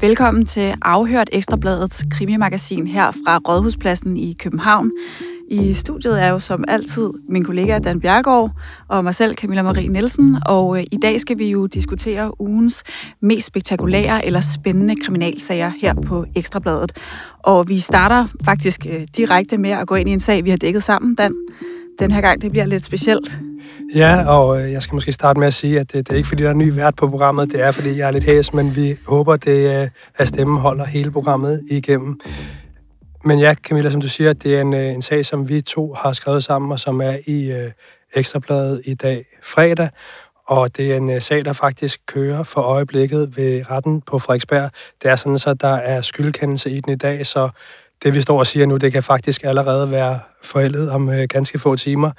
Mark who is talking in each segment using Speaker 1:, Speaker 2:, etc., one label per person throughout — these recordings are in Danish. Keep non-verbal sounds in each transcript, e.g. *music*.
Speaker 1: Velkommen til Afhørt Ekstrabladets krimimagasin her fra Rådhuspladsen i København. I studiet er jo som altid min kollega Dan Bjergård og mig selv, Camilla Marie Nielsen. Og øh, i dag skal vi jo diskutere ugens mest spektakulære eller spændende kriminalsager her på Ekstrabladet. Og vi starter faktisk øh, direkte med at gå ind i en sag, vi har dækket sammen, Dan. Den her gang, det bliver lidt specielt.
Speaker 2: Ja, og øh, jeg skal måske starte med at sige, at det, det er ikke fordi, der er ny vært på programmet. Det er fordi, jeg er lidt hæs, men vi håber, det, øh, at stemmen holder hele programmet igennem. Men ja, Camilla, som du siger, det er en, en sag, som vi to har skrevet sammen, og som er i øh, Ekstrabladet i dag fredag. Og det er en øh, sag, der faktisk kører for øjeblikket ved retten på Frederiksberg. Det er sådan, så der er skyldkendelse i den i dag, så det vi står og siger nu, det kan faktisk allerede være forældet om øh, ganske få timer.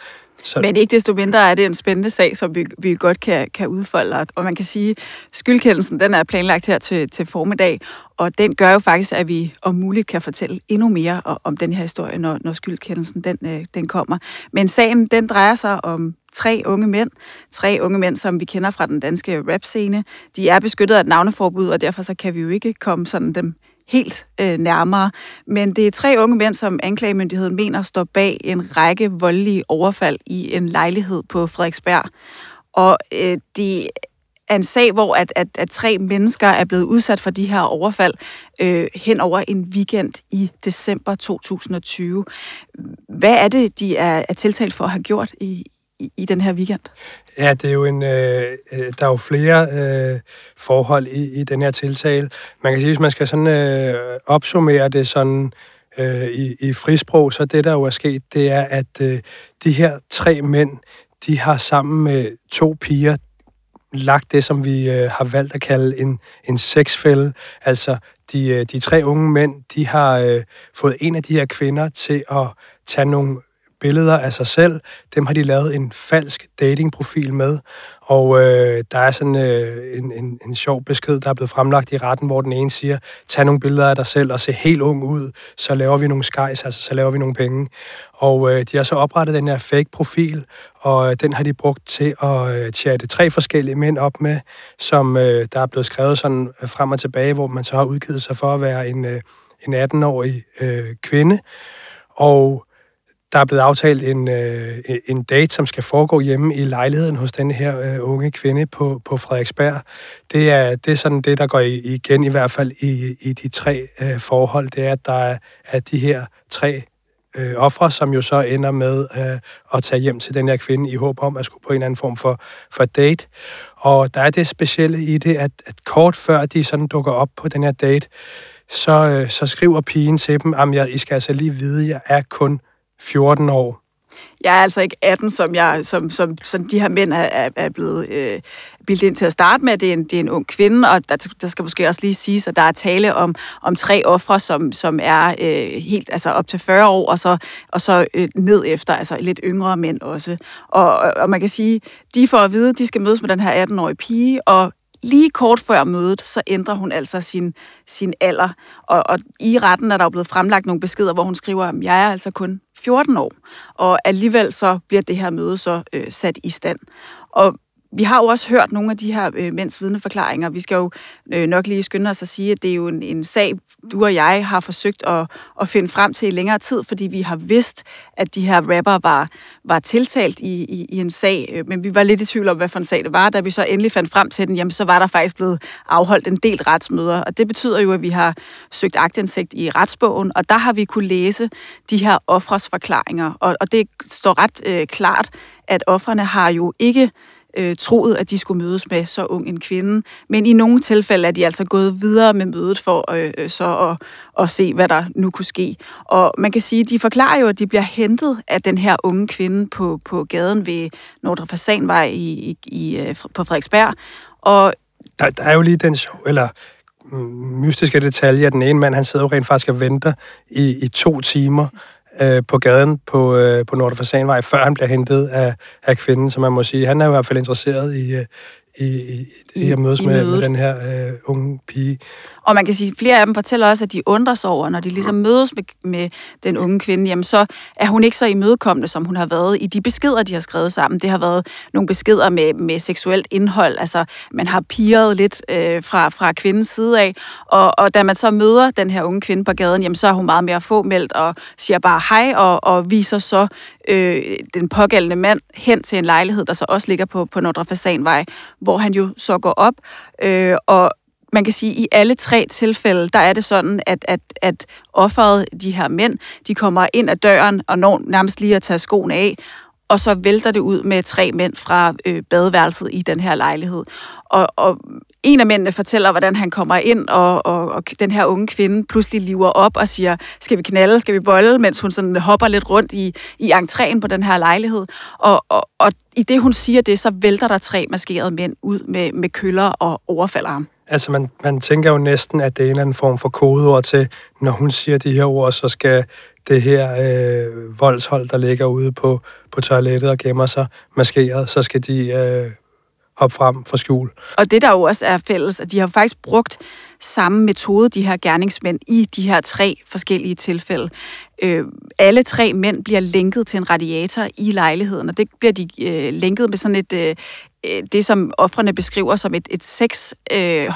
Speaker 1: Så... Men ikke desto mindre er det en spændende sag, som vi, vi godt kan, kan udfolde. Og man kan sige, at skyldkendelsen den er planlagt her til, til formiddag, og den gør jo faktisk, at vi om muligt kan fortælle endnu mere om den her historie, når, når skyldkendelsen den, øh, den kommer. Men sagen den drejer sig om tre unge mænd. Tre unge mænd, som vi kender fra den danske rap-scene. De er beskyttet af et navneforbud, og derfor så kan vi jo ikke komme sådan dem helt øh, nærmere. Men det er tre unge mænd, som anklagemyndigheden mener står bag en række voldelige overfald i en lejlighed på Frederiksberg. Og øh, det er en sag, hvor at, at, at tre mennesker er blevet udsat for de her overfald øh, hen over en weekend i december 2020. Hvad er det, de er, er tiltalt for at have gjort i, i, i den her weekend?
Speaker 2: Ja, det er jo en, øh, øh, der er jo flere øh, forhold i, i den her tiltale. Man kan sige, hvis man skal sådan øh, opsummere det sådan øh, i, i frisprog, så det der jo er sket, det er, at øh, de her tre mænd, de har sammen med to piger lagt det, som vi øh, har valgt at kalde en, en sexfælde. Altså, de, øh, de tre unge mænd, de har øh, fået en af de her kvinder til at tage nogle billeder af sig selv. Dem har de lavet en falsk datingprofil med. Og øh, der er sådan øh, en, en, en sjov besked, der er blevet fremlagt i retten, hvor den ene siger, tag nogle billeder af dig selv og se helt ung ud, så laver vi nogle skejs, altså så laver vi nogle penge. Og øh, de har så oprettet den her fake profil, og øh, den har de brugt til at øh, chatte tre forskellige mænd op med, som øh, der er blevet skrevet sådan øh, frem og tilbage, hvor man så har udgivet sig for at være en, øh, en 18-årig øh, kvinde. Og der er blevet aftalt en, øh, en date, som skal foregå hjemme i lejligheden hos den her øh, unge kvinde på, på Frederiksberg. Det er, det er sådan det, der går igen, i hvert fald i, i de tre øh, forhold. Det er, at der er at de her tre øh, ofre, som jo så ender med øh, at tage hjem til den her kvinde i håb om at skulle på en eller anden form for, for date. Og der er det specielle i det, at, at kort før de sådan dukker op på den her date, så, øh, så skriver pigen til dem, at I skal altså lige vide, at jeg er kun 14 år.
Speaker 1: Jeg er altså ikke 18, som, jeg, som, som, som de her mænd er, er blevet øh, bildet ind til at starte med. Det er en, det er en ung kvinde, og der, der skal måske også lige siges, at der er tale om, om tre ofre, som, som er øh, helt altså op til 40 år, og så, og så øh, ned efter, altså lidt yngre mænd også. Og, og, og man kan sige, de får at vide, at de skal mødes med den her 18-årige pige, og lige kort før mødet, så ændrer hun altså sin, sin alder. Og, og i retten er der jo blevet fremlagt nogle beskeder, hvor hun skriver, at jeg er altså kun 14 år. Og alligevel så bliver det her møde så øh, sat i stand. Og vi har jo også hørt nogle af de her øh, mænds vidneforklaringer. Vi skal jo øh, nok lige skynde os at sige, at det er jo en, en sag, du og jeg har forsøgt at, at finde frem til i længere tid, fordi vi har vidst, at de her rapper var, var tiltalt i, i, i en sag, øh, men vi var lidt i tvivl om, hvad for en sag det var. Da vi så endelig fandt frem til den, jamen så var der faktisk blevet afholdt en del retsmøder, og det betyder jo, at vi har søgt agtindsigt i retsbogen, og der har vi kunne læse de her ofres forklaringer, og, og det står ret øh, klart, at offrene har jo ikke øh, troet, at de skulle mødes med så ung en kvinde. Men i nogle tilfælde er de altså gået videre med mødet for øh, øh, så at, at se, hvad der nu kunne ske. Og man kan sige, de forklarer jo, at de bliver hentet af den her unge kvinde på, på gaden ved Nordre Fasanvej i, i, i, øh, på Frederiksberg. Og
Speaker 2: der, der er jo lige den sjov, eller mm, mystiske detalje, at den ene mand, han sidder jo rent faktisk og venter i, i to timer øh, på gaden på, øh, på Nordre Fasanvej, før han bliver hentet af, af kvinden, som man må sige. Han er i hvert fald interesseret i, øh, i, i, i at mødes med, med den her øh, unge pige.
Speaker 1: Og man kan sige, at flere af dem fortæller også, at de undrer sig over, når de ligesom mødes med, med den unge kvinde, jamen så er hun ikke så imødekommende, som hun har været i de beskeder, de har skrevet sammen. Det har været nogle beskeder med, med seksuelt indhold, altså man har piret lidt øh, fra, fra kvindens side af, og, og da man så møder den her unge kvinde på gaden, jamen så er hun meget mere fåmeldt og siger bare hej, og, og viser så øh, den pågældende mand hen til en lejlighed, der så også ligger på, på Nordre Fasanvej, hvor han jo så går op, øh, og man kan sige, at i alle tre tilfælde, der er det sådan, at, at, at offeret, de her mænd, de kommer ind ad døren og når nærmest lige at tage skoen af, og så vælter det ud med tre mænd fra øh, badeværelset i den her lejlighed. Og, og en af mændene fortæller, hvordan han kommer ind, og, og, og den her unge kvinde pludselig liver op og siger, skal vi knalde, skal vi bolle, mens hun sådan hopper lidt rundt i, i entréen på den her lejlighed. Og, og, og i det, hun siger det, så vælter der tre maskerede mænd ud med, med køller og overfalder ham.
Speaker 2: Altså, man, man tænker jo næsten, at det er en eller anden form for kodeord til, når hun siger de her ord, så skal det her øh, voldshold, der ligger ude på, på toilettet og gemmer sig maskeret, så skal de øh, hoppe frem for skjul.
Speaker 1: Og det, der jo også er fælles, at de har faktisk brugt samme metode, de her gerningsmænd, i de her tre forskellige tilfælde. Øh, alle tre mænd bliver lænket til en radiator i lejligheden, og det bliver de øh, lænket med sådan et, øh, øh Øh, det, som offrene beskriver som et, et seks øh,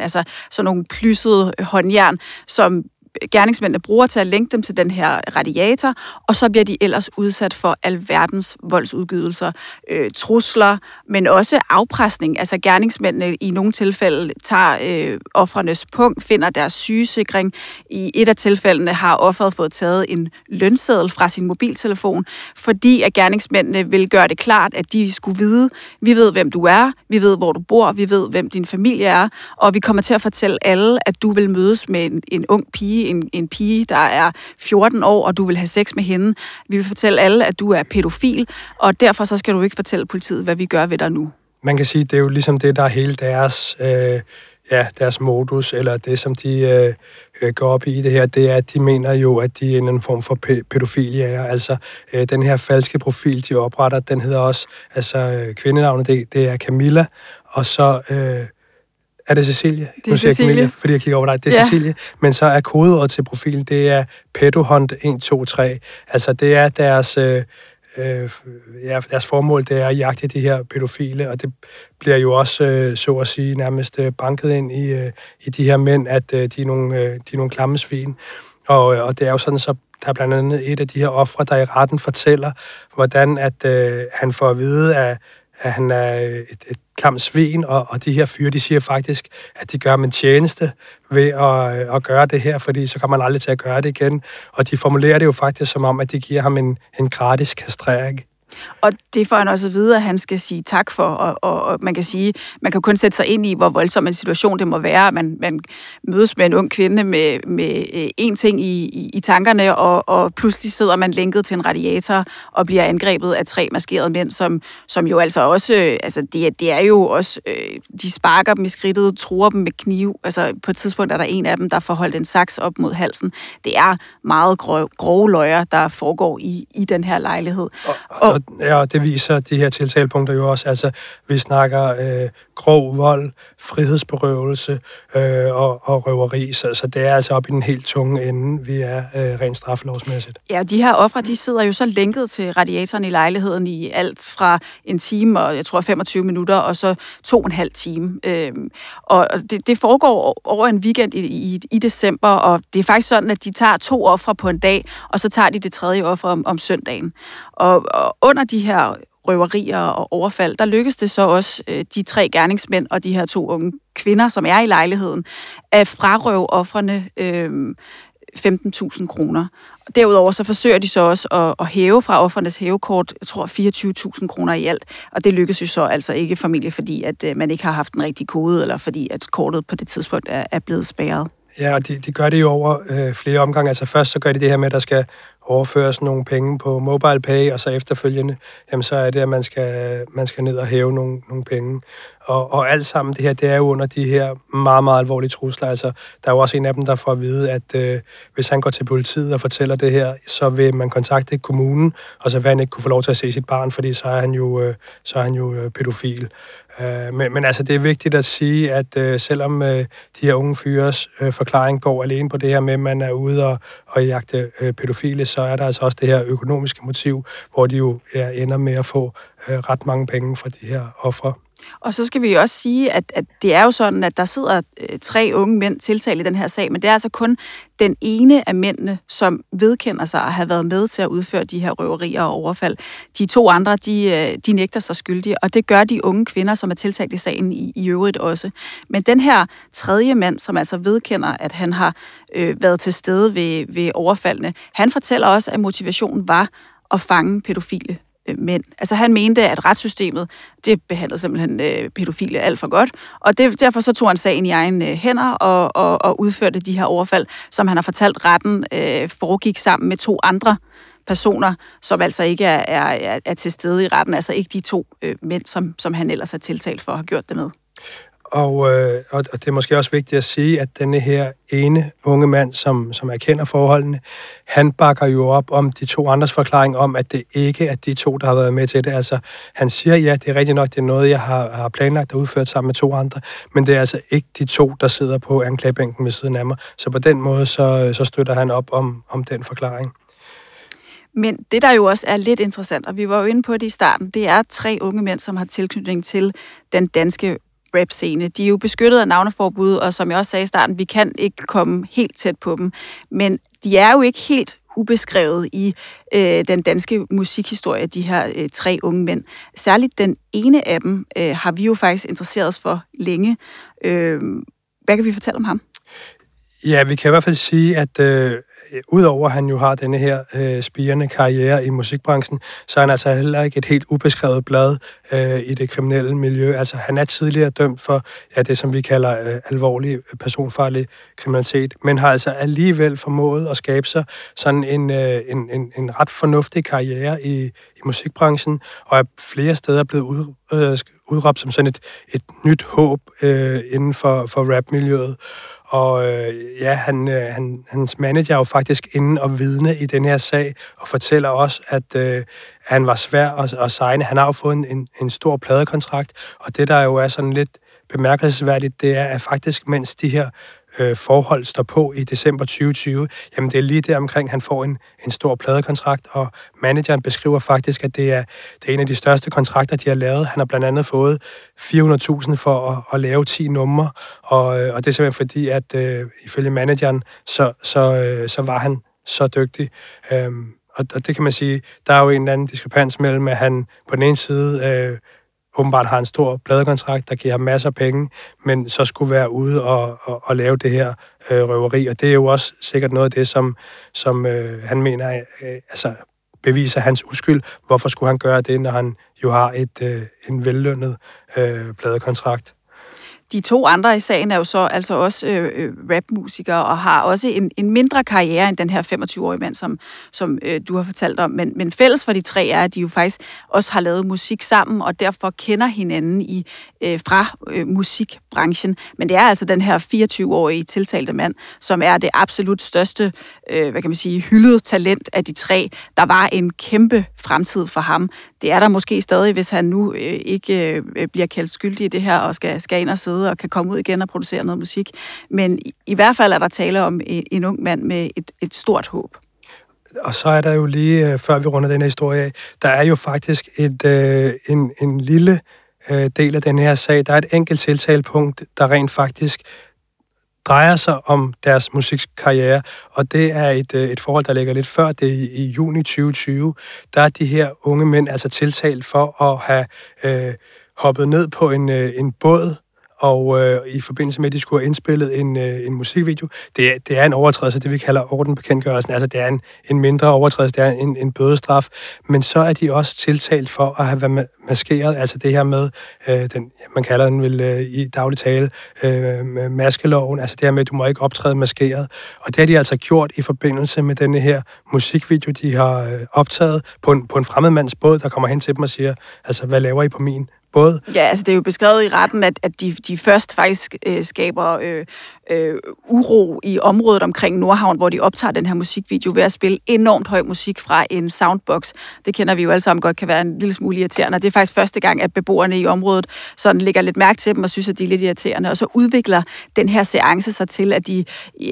Speaker 1: altså sådan nogle plyssede håndjern, som gerningsmændene bruger til at lænke dem til den her radiator, og så bliver de ellers udsat for alverdens voldsudgydelser, øh, trusler, men også afpresning. Altså gerningsmændene i nogle tilfælde tager øh, offrenes punkt, finder deres sygesikring. I et af tilfældene har offeret fået taget en lønseddel fra sin mobiltelefon, fordi at gerningsmændene vil gøre det klart, at de skulle vide, vi ved, hvem du er, vi ved, hvor du bor, vi ved, hvem din familie er, og vi kommer til at fortælle alle, at du vil mødes med en, en ung pige en, en pige, der er 14 år, og du vil have sex med hende. Vi vil fortælle alle, at du er pædofil, og derfor så skal du ikke fortælle politiet, hvad vi gør ved dig nu.
Speaker 2: Man kan sige, det er jo ligesom det, der er hele deres, øh, ja, deres modus, eller det, som de øh, øh går op i det her, det er, at de mener jo, at de er en form for pædofilia. Altså, øh, den her falske profil, de opretter, den hedder også, altså øh, kvindenavnet, det, det er Camilla, og så... Øh, er det Cecilie?
Speaker 1: Det er nu siger Cecilie. Camilla,
Speaker 2: fordi jeg kigger over dig. Det er ja. Cecilie. Men så er kodeordet til profilen, det er pedohunt 123. Altså, det er deres... Øh, øh, ja, deres formål det er at jagte de her pædofile, og det bliver jo også, øh, så at sige, nærmest øh, banket ind i, øh, i de her mænd, at øh, de, er nogle, øh, de er nogle klamme svin. Og, øh, og det er jo sådan, så der er blandt andet et af de her ofre, der i retten fortæller, hvordan at øh, han får at vide, at at han er et, et klamt svin, og, og de her fyre, de siger faktisk, at de gør en tjeneste ved at, at gøre det her, fordi så kommer man aldrig til at gøre det igen. Og de formulerer det jo faktisk som om, at de giver ham en, en gratis kastrering.
Speaker 1: Og det får han også at vide, at han skal sige tak for, og, og, og man kan sige, man kan kun sætte sig ind i, hvor voldsom en situation det må være. Man, man mødes med en ung kvinde med, med én øh, ting i, i, i tankerne, og, og pludselig sidder man lænket til en radiator og bliver angrebet af tre maskerede mænd, som, som jo altså også, altså det, det er jo også, øh, de sparker dem i skridtet, tror dem med kniv. Altså på et tidspunkt er der en af dem, der får holdt en saks op mod halsen. Det er meget grove, grove løjer, der foregår i, i den her lejlighed.
Speaker 2: Og, og, og ja, det viser de her tiltalepunkter jo også. Altså, vi snakker øh, grov vold, frihedsberøvelse øh, og, og røveri, så, så det er altså op i den helt tunge ende, vi er øh, rent straffelovsmæssigt.
Speaker 1: Ja, de her ofre, de sidder jo så lænket til radiatoren i lejligheden i alt fra en time og jeg tror 25 minutter, og så to og en halv time. Øh, og det, det foregår over en weekend i, i, i december, og det er faktisk sådan, at de tager to ofre på en dag, og så tager de det tredje offer om, om søndagen. Og, og under de her røverier og overfald, der lykkes det så også øh, de tre gerningsmænd og de her to unge kvinder, som er i lejligheden, at frarøve offrene øh, 15.000 kroner. Derudover så forsøger de så også at, at hæve fra offernes hævekort, jeg tror 24.000 kroner i alt, og det lykkes jo så altså ikke familie, fordi at øh, man ikke har haft en rigtig kode, eller fordi at kortet på det tidspunkt er, er blevet spærret.
Speaker 2: Ja, og de, de gør det jo over øh, flere omgange. Altså først så gør de det her med, at der skal overføres nogle penge på mobile pay, og så efterfølgende, jamen så er det, at man skal, man skal ned og hæve nogle, nogle penge. Og, og alt sammen det her, det er jo under de her meget, meget alvorlige trusler. Altså, der er jo også en af dem, der får at vide, at øh, hvis han går til politiet og fortæller det her, så vil man kontakte kommunen, og så vil han ikke kunne få lov til at se sit barn, fordi så er han jo, øh, så er han jo øh, pædofil. Øh, men, men altså, det er vigtigt at sige, at øh, selvom øh, de her unge fyres øh, forklaring går alene på det her med, at man er ude og, og jagte øh, pædofile, så er der altså også det her økonomiske motiv, hvor de jo ja, ender med at få øh, ret mange penge fra de her ofre.
Speaker 1: Og så skal vi også sige, at, at det er jo sådan, at der sidder øh, tre unge mænd tiltalt i den her sag, men det er altså kun den ene af mændene, som vedkender sig at have været med til at udføre de her røverier og overfald. De to andre, de, øh, de nægter sig skyldige, og det gør de unge kvinder, som er tiltalt i sagen i, i øvrigt også. Men den her tredje mand, som altså vedkender, at han har øh, været til stede ved, ved overfaldene, han fortæller også, at motivationen var at fange pædofile øh, mænd. Altså han mente, at retssystemet, det behandlede simpelthen øh, pædofile alt for godt, og det, derfor så tog han sagen i egen øh, hænder og, og, og udførte de her overfald, som han har fortalt retten, øh, foregik sammen med to andre personer, som altså ikke er, er, er til stede i retten, altså ikke de to øh, mænd, som, som han ellers er tiltalt for at have gjort det med.
Speaker 2: Og, øh, og det er måske også vigtigt at sige, at denne her ene unge mand, som, som erkender forholdene, han bakker jo op om de to andres forklaring om, at det ikke er de to, der har været med til det. Altså, han siger, ja, det er rigtigt nok, det er noget, jeg har, har planlagt og udført sammen med to andre, men det er altså ikke de to, der sidder på anklagebænken ved siden af mig. Så på den måde, så, så støtter han op om, om den forklaring.
Speaker 1: Men det, der jo også er lidt interessant, og vi var jo inde på det i starten, det er tre unge mænd, som har tilknytning til den danske rap-scene. De er jo beskyttet af navneforbud, og som jeg også sagde i starten, vi kan ikke komme helt tæt på dem. Men de er jo ikke helt ubeskrevet i øh, den danske musikhistorie, de her øh, tre unge mænd. Særligt den ene af dem øh, har vi jo faktisk interesseret os for længe. Øh, hvad kan vi fortælle om ham?
Speaker 2: Ja, vi kan i hvert fald sige, at øh, Øh, udover at han jo har denne her øh, spirende karriere i musikbranchen, så er han altså heller ikke et helt ubeskrevet blad øh, i det kriminelle miljø. Altså, han er tidligere dømt for ja, det, som vi kalder øh, alvorlig øh, personfarlig kriminalitet, men har altså alligevel formået at skabe sig sådan en, øh, en, en, en ret fornuftig karriere i, i musikbranchen, og er flere steder blevet ud, øh, udråbt som sådan et, et nyt håb øh, inden for, for rapmiljøet. Og øh, ja, han, øh, han, hans manager er jo faktisk inde og vidne i den her sag, og fortæller også, at øh, han var svær at, at signe. Han har jo fået en, en, en stor pladekontrakt, og det, der jo er sådan lidt bemærkelsesværdigt, det er, at faktisk mens de her øh, forhold står på i december 2020, jamen det er lige der omkring, han får en, en stor pladekontrakt, og manageren beskriver faktisk, at det er, det er en af de største kontrakter, de har lavet. Han har blandt andet fået 400.000 for at, at lave 10 numre, og, øh, og det er simpelthen fordi, at øh, ifølge manageren, så, så, øh, så var han så dygtig. Øh, og, og det kan man sige, der er jo en eller anden diskrepans mellem, at han på den ene side øh, åbenbart har en stor pladekontrakt, der giver ham masser af penge, men så skulle være ude og, og, og lave det her øh, røveri. Og det er jo også sikkert noget af det, som, som øh, han mener øh, altså, beviser hans uskyld. Hvorfor skulle han gøre det, når han jo har et, øh, en vellønnet øh, pladekontrakt?
Speaker 1: De to andre i sagen er jo så altså også øh, øh, rapmusikere og har også en, en mindre karriere end den her 25-årige mand, som, som øh, du har fortalt om. Men, men fælles for de tre er, at de jo faktisk også har lavet musik sammen, og derfor kender hinanden i øh, fra øh, musikbranchen. Men det er altså den her 24-årige tiltalte mand, som er det absolut største, øh, hvad kan man sige, hyldede talent af de tre. Der var en kæmpe fremtid for ham. Det er der måske stadig, hvis han nu øh, ikke øh, bliver kaldt skyldig i det her og skal, skal ind og sidde og kan komme ud igen og producere noget musik. Men i, i hvert fald er der tale om en, en ung mand med et, et stort håb.
Speaker 2: Og så er der jo lige, øh, før vi runder den her historie af, der er jo faktisk et, øh, en, en lille øh, del af den her sag. Der er et enkelt tiltalepunkt, der rent faktisk drejer sig om deres musikkarriere, og det er et, øh, et forhold, der ligger lidt før det i, i juni 2020. Der er de her unge mænd altså tiltalt for at have øh, hoppet ned på en, øh, en båd og øh, i forbindelse med, at de skulle have indspillet en, øh, en musikvideo. Det, er, det er en overtrædelse, det vi kalder ordenbekendtgørelsen. Altså, det er en, en mindre overtrædelse, det er en, en bødestraf. Men så er de også tiltalt for at have været maskeret. Altså det her med, øh, den, man kalder den vel øh, i daglig tale, øh, maskeloven. Altså det her med, at du må ikke optræde maskeret. Og det har de altså gjort i forbindelse med denne her musikvideo, de har øh, optaget på en, på en fremmedmands båd, der kommer hen til dem og siger, altså, hvad laver I på min båd.
Speaker 1: Ja, altså det er jo beskrevet i retten, at, at de, de først faktisk øh, skaber øh, øh, uro i området omkring Nordhavn, hvor de optager den her musikvideo ved at spille enormt høj musik fra en soundbox. Det kender vi jo alle sammen godt kan være en lille smule irriterende. Det er faktisk første gang, at beboerne i området sådan lægger lidt mærke til dem og synes, at de er lidt irriterende. Og så udvikler den her seance sig til, at de,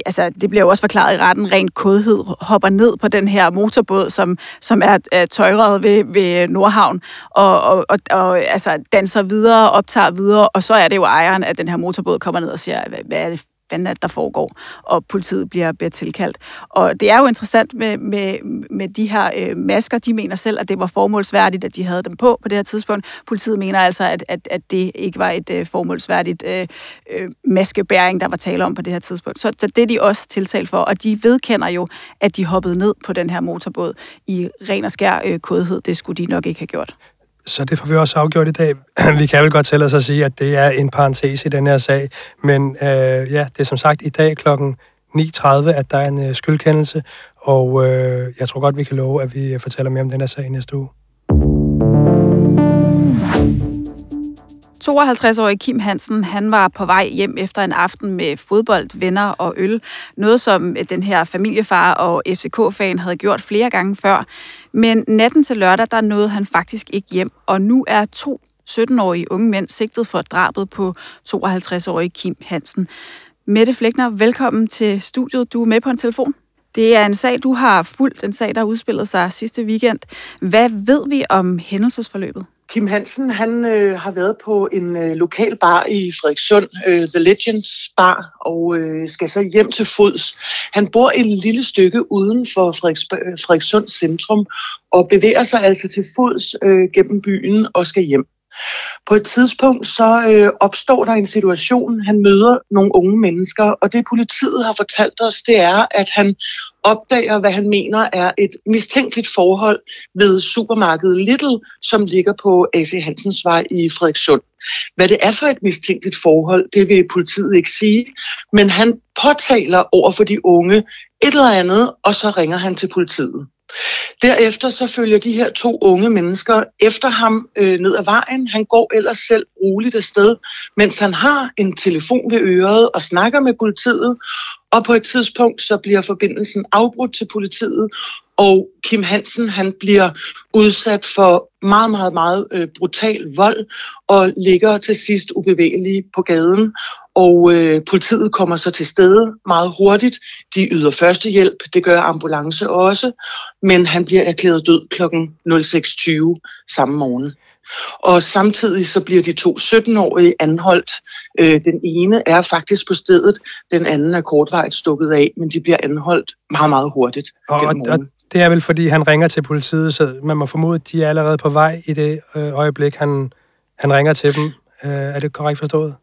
Speaker 1: altså det bliver jo også forklaret i retten, rent kodhed hopper ned på den her motorbåd, som, som er, er tøjret ved, ved Nordhavn, og, og, og, og altså danser videre, optager videre, og så er det jo ejeren af den her motorbåd kommer ned og siger, hvad, hvad er det fanden der foregår, og politiet bliver, bliver tilkaldt. Og det er jo interessant med, med, med de her øh, masker. De mener selv, at det var formålsværdigt, at de havde dem på på det her tidspunkt. Politiet mener altså, at, at, at det ikke var et øh, formålsværdigt øh, øh, maskebæring, der var tale om på det her tidspunkt. Så, så det er de også tiltalt for, og de vedkender jo, at de hoppede ned på den her motorbåd i ren og skær øh, kodhed. Det skulle de nok ikke have gjort.
Speaker 2: Så det får vi også afgjort i dag. *clears throat* Vi kan vel godt tælle os at sige, at det er en parentes i den her sag. Men øh, ja, det er som sagt i dag klokken 9.30, at der er en øh, skyldkendelse. Og øh, jeg tror godt, vi kan love, at vi fortæller mere om den her sag næste uge.
Speaker 1: 52-årige Kim Hansen, han var på vej hjem efter en aften med fodbold, venner og øl. Noget, som øh, den her familiefar og FCK-fan havde gjort flere gange før. Men natten til lørdag, der nåede han faktisk ikke hjem, og nu er to 17-årige unge mænd sigtet for drabet på 52-årige Kim Hansen. Mette Flækner, velkommen til studiet. Du er med på en telefon. Det er en sag, du har fulgt, en sag, der udspillede sig sidste weekend. Hvad ved vi om hændelsesforløbet?
Speaker 3: Kim Hansen, han øh, har været på en øh, lokal bar i Frederikssund, øh, The Legends Bar, og øh, skal så hjem til fods. Han bor et lille stykke uden for Frederiks, øh, Frederikssund centrum, og bevæger sig altså til fods øh, gennem byen og skal hjem. På et tidspunkt så øh, opstår der en situation, han møder nogle unge mennesker, og det politiet har fortalt os, det er, at han opdager, hvad han mener er et mistænkeligt forhold ved supermarkedet Little, som ligger på AC Hansens vej i Frederikssund. Hvad det er for et mistænkeligt forhold, det vil politiet ikke sige, men han påtaler over for de unge et eller andet, og så ringer han til politiet. Derefter så følger de her to unge mennesker efter ham øh, ned ad vejen. Han går ellers selv roligt afsted, mens han har en telefon ved øret og snakker med politiet. Og på et tidspunkt så bliver forbindelsen afbrudt til politiet, og Kim Hansen han bliver udsat for meget, meget, meget øh, brutal vold og ligger til sidst ubevægelig på gaden. Og øh, politiet kommer så til stede meget hurtigt. De yder førstehjælp, det gør ambulance også, men han bliver erklæret død kl. 06.20 samme morgen. Og samtidig så bliver de to 17-årige anholdt. Øh, den ene er faktisk på stedet, den anden er kortvejt stukket af, men de bliver anholdt meget, meget hurtigt.
Speaker 2: Og, og det er vel fordi, han ringer til politiet, så man må formode, at de er allerede på vej i det øh, øjeblik, han, han ringer til dem. Øh, er det korrekt forstået?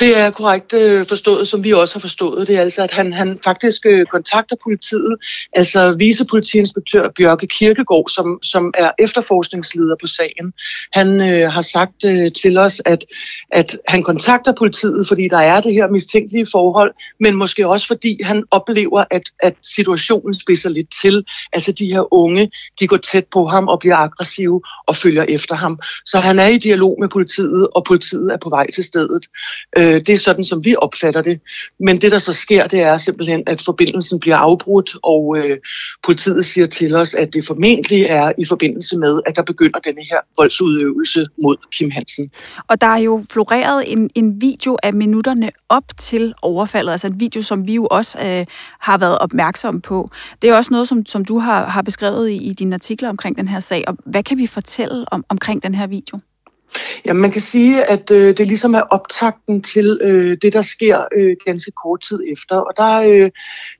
Speaker 3: Det er korrekt øh, forstået, som vi også har forstået det, altså at han, han faktisk øh, kontakter politiet, altså vicepolitiinspektør Bjørke Kirkegaard, som, som er efterforskningsleder på sagen. Han øh, har sagt øh, til os, at, at han kontakter politiet, fordi der er det her mistænkelige forhold, men måske også fordi han oplever, at, at situationen spidser lidt til. Altså de her unge, de går tæt på ham og bliver aggressive og følger efter ham. Så han er i dialog med politiet, og politiet er på vej til stedet. Øh, Øh, det er sådan, som vi opfatter det. Men det, der så sker, det er simpelthen, at forbindelsen bliver afbrudt, og øh, politiet siger til os, at det formentlig er i forbindelse med, at der begynder denne her voldsudøvelse mod Kim Hansen.
Speaker 1: Og der er jo floreret en, en video af minutterne op til overfaldet, altså en video, som vi jo også øh, har været opmærksomme på. Det er også noget, som, som du har, har beskrevet i, i dine artikler omkring den her sag. Og hvad kan vi fortælle om, omkring den her video?
Speaker 3: Ja, man kan sige, at øh, det ligesom er optakten til øh, det, der sker øh, ganske kort tid efter. Og der, øh,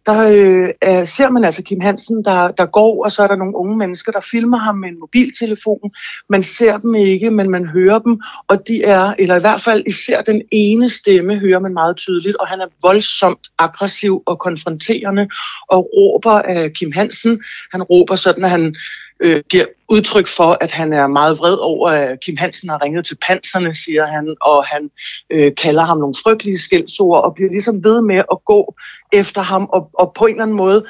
Speaker 3: der øh, er, ser man altså Kim Hansen, der, der går, og så er der nogle unge mennesker, der filmer ham med en mobiltelefon. Man ser dem ikke, men man hører dem, og de er, eller i hvert fald især den ene stemme, hører man meget tydeligt, og han er voldsomt aggressiv og konfronterende, og råber af Kim Hansen. Han råber sådan, at han øh, giver udtryk for, at han er meget vred over, at Kim Hansen har ringet til panserne, siger han, og han øh, kalder ham nogle frygtelige skældsord, og bliver ligesom ved med at gå efter ham, og, og på en eller anden måde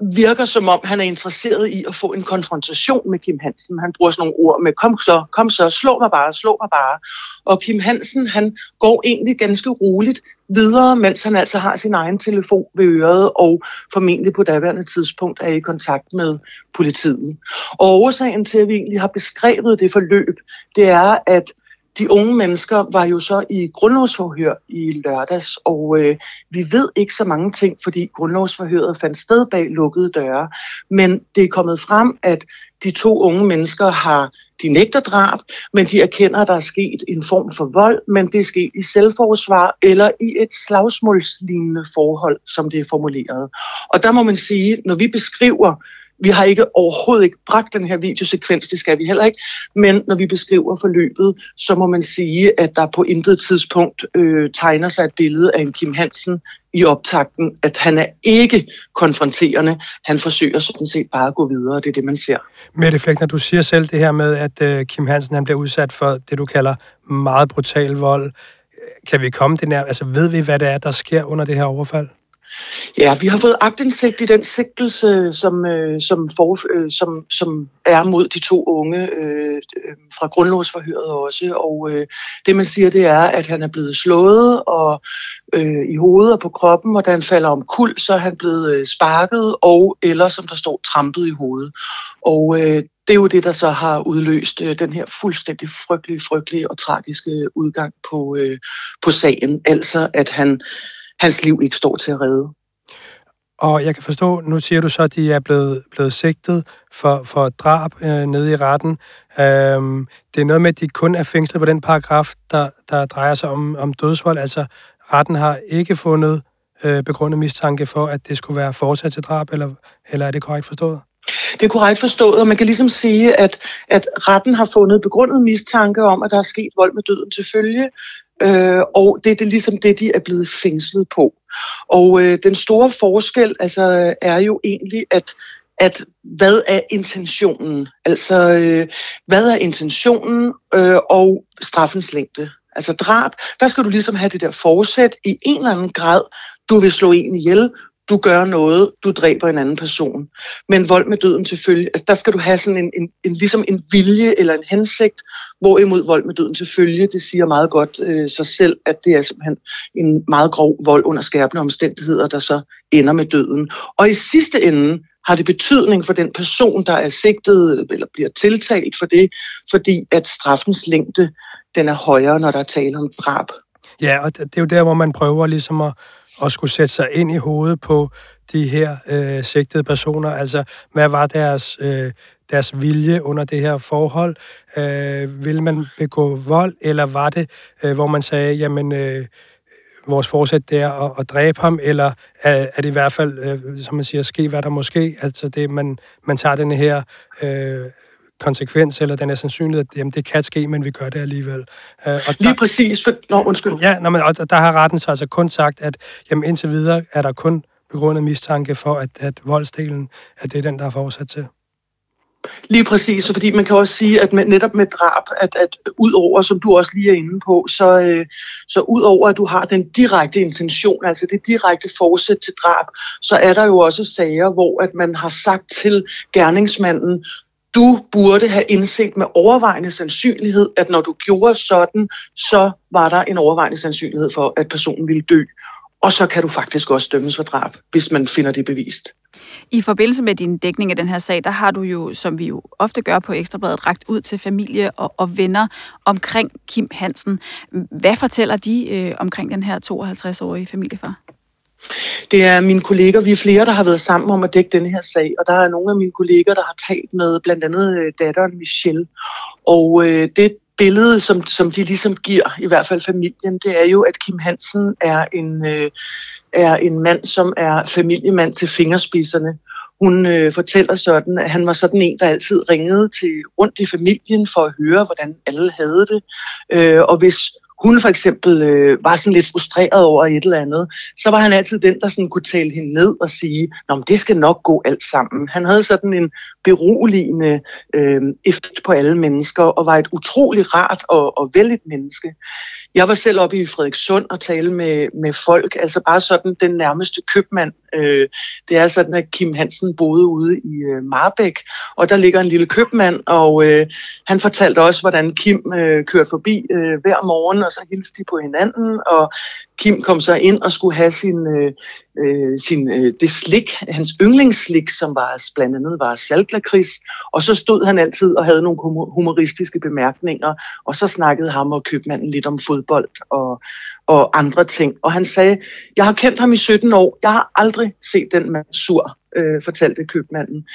Speaker 3: virker som om, han er interesseret i at få en konfrontation med Kim Hansen. Han bruger sådan nogle ord med, kom så, kom så, slå mig bare, slå mig bare. Og Kim Hansen, han går egentlig ganske roligt videre, mens han altså har sin egen telefon ved øret, og formentlig på daværende tidspunkt er i kontakt med politiet. Og årsagen til, at vi egentlig har beskrevet det forløb, det er, at de unge mennesker var jo så i grundlovsforhør i lørdags, og øh, vi ved ikke så mange ting, fordi grundlovsforhøret fandt sted bag lukkede døre. Men det er kommet frem, at de to unge mennesker har de nægter drab, men de erkender, at der er sket en form for vold, men det er sket i selvforsvar eller i et slagsmålslignende forhold, som det er formuleret. Og der må man sige, når vi beskriver vi har ikke overhovedet ikke bragt den her videosekvens, det skal vi heller ikke, men når vi beskriver forløbet, så må man sige, at der på intet tidspunkt øh, tegner sig et billede af en Kim Hansen i optakten, at han er ikke konfronterende. Han forsøger sådan set bare at gå videre, og det er det, man ser.
Speaker 2: Mette Flækner, du siger selv det her med, at øh, Kim Hansen han bliver udsat for det, du kalder meget brutal vold. Kan vi komme det nær? Altså ved vi, hvad det er, der sker under det her overfald?
Speaker 3: Ja, vi har fået agtindsigt i den sigtelse, som, øh, som, for, øh, som, som er mod de to unge øh, øh, fra grundlovsforhøret også. Og øh, det man siger, det er, at han er blevet slået og øh, i hovedet og på kroppen, og da han falder om kul, så er han blevet øh, sparket og eller, som der står, trampet i hovedet. Og øh, det er jo det, der så har udløst øh, den her fuldstændig frygtelige, frygtelige og tragiske udgang på, øh, på sagen. Altså, at han hans liv ikke står til at redde.
Speaker 2: Og jeg kan forstå, nu siger du så, at de er blevet, blevet sigtet for, for drab øh, nede i retten. Øhm, det er noget med, at de kun er fængslet på den paragraf, der, der drejer sig om, om dødsvold. Altså, retten har ikke fundet øh, begrundet mistanke for, at det skulle være fortsat til drab, eller, eller er det korrekt forstået?
Speaker 3: Det er korrekt forstået, og man kan ligesom sige, at, at retten har fundet begrundet mistanke om, at der er sket vold med døden til følge, øh, og det er det, ligesom det, de er blevet fængslet på. Og øh, den store forskel altså, er jo egentlig, at at hvad er intentionen? Altså, øh, hvad er intentionen øh, og straffens længde? Altså drab, der skal du ligesom have det der forsæt i en eller anden grad. Du vil slå en ihjel, du gør noget, du dræber en anden person. Men vold med døden til følge, altså der skal du have sådan en, en, en, ligesom en vilje eller en hensigt, hvorimod vold med døden til følge, det siger meget godt øh, sig selv, at det er simpelthen en meget grov vold under skærpende omstændigheder, der så ender med døden. Og i sidste ende har det betydning for den person, der er sigtet eller bliver tiltalt for det, fordi at straffens længde, den er højere, når der er tale om drab.
Speaker 2: Ja, og det er jo der, hvor man prøver ligesom at at skulle sætte sig ind i hovedet på de her øh, sigtede personer. Altså, hvad var deres, øh, deres vilje under det her forhold? Øh, vil man begå vold, eller var det, øh, hvor man sagde, jamen, øh, vores forsæt det er at, at dræbe ham, eller er, er det i hvert fald, øh, som man siger, ske hvad der måske, altså det, man, man tager den her øh, konsekvens, eller den er sandsynlighed, at jamen, det kan ske, men vi gør det alligevel.
Speaker 3: Uh, og Lige der, præcis. For, nå, undskyld.
Speaker 2: Ja, nå, men, og der har retten så altså kun sagt, at jamen, indtil videre er der kun begrundet mistanke for, at, at voldsdelen, at det er den, der er fortsat til.
Speaker 3: Lige præcis, fordi man kan også sige, at med, netop med drab, at, at ud over, som du også lige er inde på, så, øh, så ud over, at du har den direkte intention, altså det direkte forsæt til drab, så er der jo også sager, hvor at man har sagt til gerningsmanden, du burde have indset med overvejende sandsynlighed, at når du gjorde sådan, så var der en overvejende sandsynlighed for, at personen ville dø. Og så kan du faktisk også dømmes for drab, hvis man finder det bevist.
Speaker 1: I forbindelse med din dækning af den her sag, der har du jo, som vi jo ofte gør på Ekstrabladet, ragt ud til familie og, og venner omkring Kim Hansen. Hvad fortæller de øh, omkring den her 52-årige familiefar?
Speaker 3: Det er mine kolleger, vi er flere, der har været sammen om at dække den her sag, og der er nogle af mine kolleger, der har talt med blandt andet øh, datteren Michelle. Og øh, det billede, som, som de ligesom giver, i hvert fald familien, det er jo, at Kim Hansen er en, øh, er en mand, som er familiemand til fingerspidserne. Hun øh, fortæller sådan, at han var sådan en, der altid ringede til rundt i familien for at høre, hvordan alle havde det. Øh, og hvis hun for eksempel øh, var sådan lidt frustreret over et eller andet, så var han altid den, der sådan kunne tale hende ned og sige, Nå, men det skal nok gå alt sammen. Han havde sådan en beroligende øh, effekt på alle mennesker, og var et utrolig rart og, og vældigt menneske. Jeg var selv oppe i Frederikssund og tale med, med folk, altså bare sådan den nærmeste købmand. Øh, det er sådan, at Kim Hansen boede ude i øh, Marbæk, og der ligger en lille købmand, og øh, han fortalte også, hvordan Kim øh, kørte forbi øh, hver morgen, og så hilste de på hinanden, og Kim kom så ind og skulle have sin, øh, øh sin øh, det slik, hans yndlingsslik, som var blandt andet var saltlakris, og så stod han altid og havde nogle humoristiske bemærkninger, og så snakkede ham og købmanden lidt om fodbold og, og andre ting. Og han sagde, jeg har kendt ham i 17 år, jeg har aldrig set den mand sur, øh, fortalte købmanden.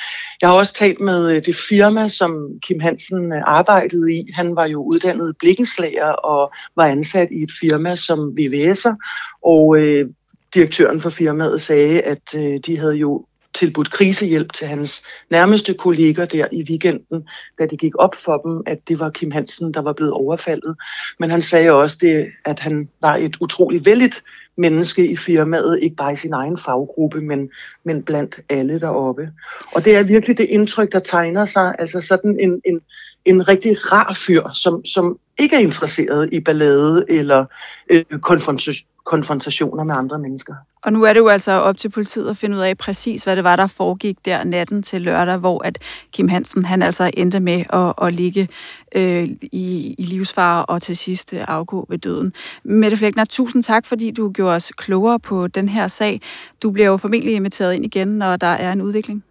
Speaker 3: Jeg har også talt med øh, det firma, som Kim Hansen øh, arbejdede i. Han var jo uddannet blikkenslager og var ansat i et firma som VVS'er, og øh, direktøren for firmaet sagde, at øh, de havde jo tilbudt krisehjælp til hans nærmeste kolleger der i weekenden, da det gik op for dem, at det var Kim Hansen, der var blevet overfaldet. Men han sagde også, det, at han var et utroligt vældigt menneske i firmaet, ikke bare i sin egen faggruppe, men, men blandt alle deroppe. Og det er virkelig det indtryk, der tegner sig, altså sådan en, en, en rigtig rar fyr, som, som ikke er interesseret i ballade eller øh, konfrontation konfrontationer med andre mennesker.
Speaker 1: Og nu er det jo altså op til politiet at finde ud af præcis, hvad det var, der foregik der natten til lørdag, hvor at Kim Hansen han altså endte med at, at ligge øh, i, i livsfare og til sidst øh, afgå ved døden. Mette Flækner, tusind tak, fordi du gjorde os klogere på den her sag. Du bliver jo formentlig inviteret ind igen, når der er en udvikling.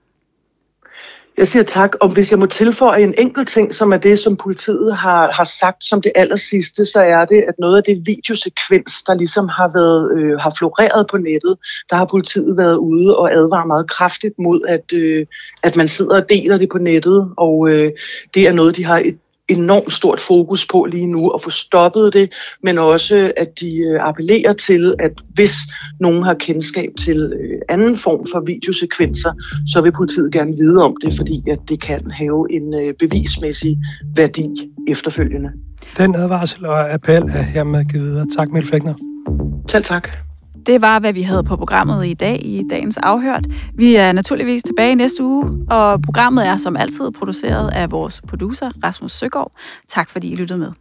Speaker 3: Jeg siger tak, og hvis jeg må tilføje en enkelt ting, som er det, som politiet har, har sagt som det aller sidste, så er det, at noget af det videosekvens, der ligesom har været øh, har floreret på nettet, der har politiet været ude og advaret meget kraftigt mod, at, øh, at man sidder og deler det på nettet, og øh, det er noget, de har et enormt stort fokus på lige nu at få stoppet det, men også at de øh, appellerer til, at hvis nogen har kendskab til øh, anden form for videosekvenser, så vil politiet gerne vide om det, fordi at det kan have en øh, bevismæssig værdi efterfølgende.
Speaker 2: Den advarsel og appel er hermed givet videre. Tak, Mette Flækner.
Speaker 3: Selv tak.
Speaker 1: Det var, hvad vi havde på programmet i dag i dagens afhørt. Vi er naturligvis tilbage næste uge, og programmet er som altid produceret af vores producer, Rasmus Søgaard. Tak fordi I lyttede med.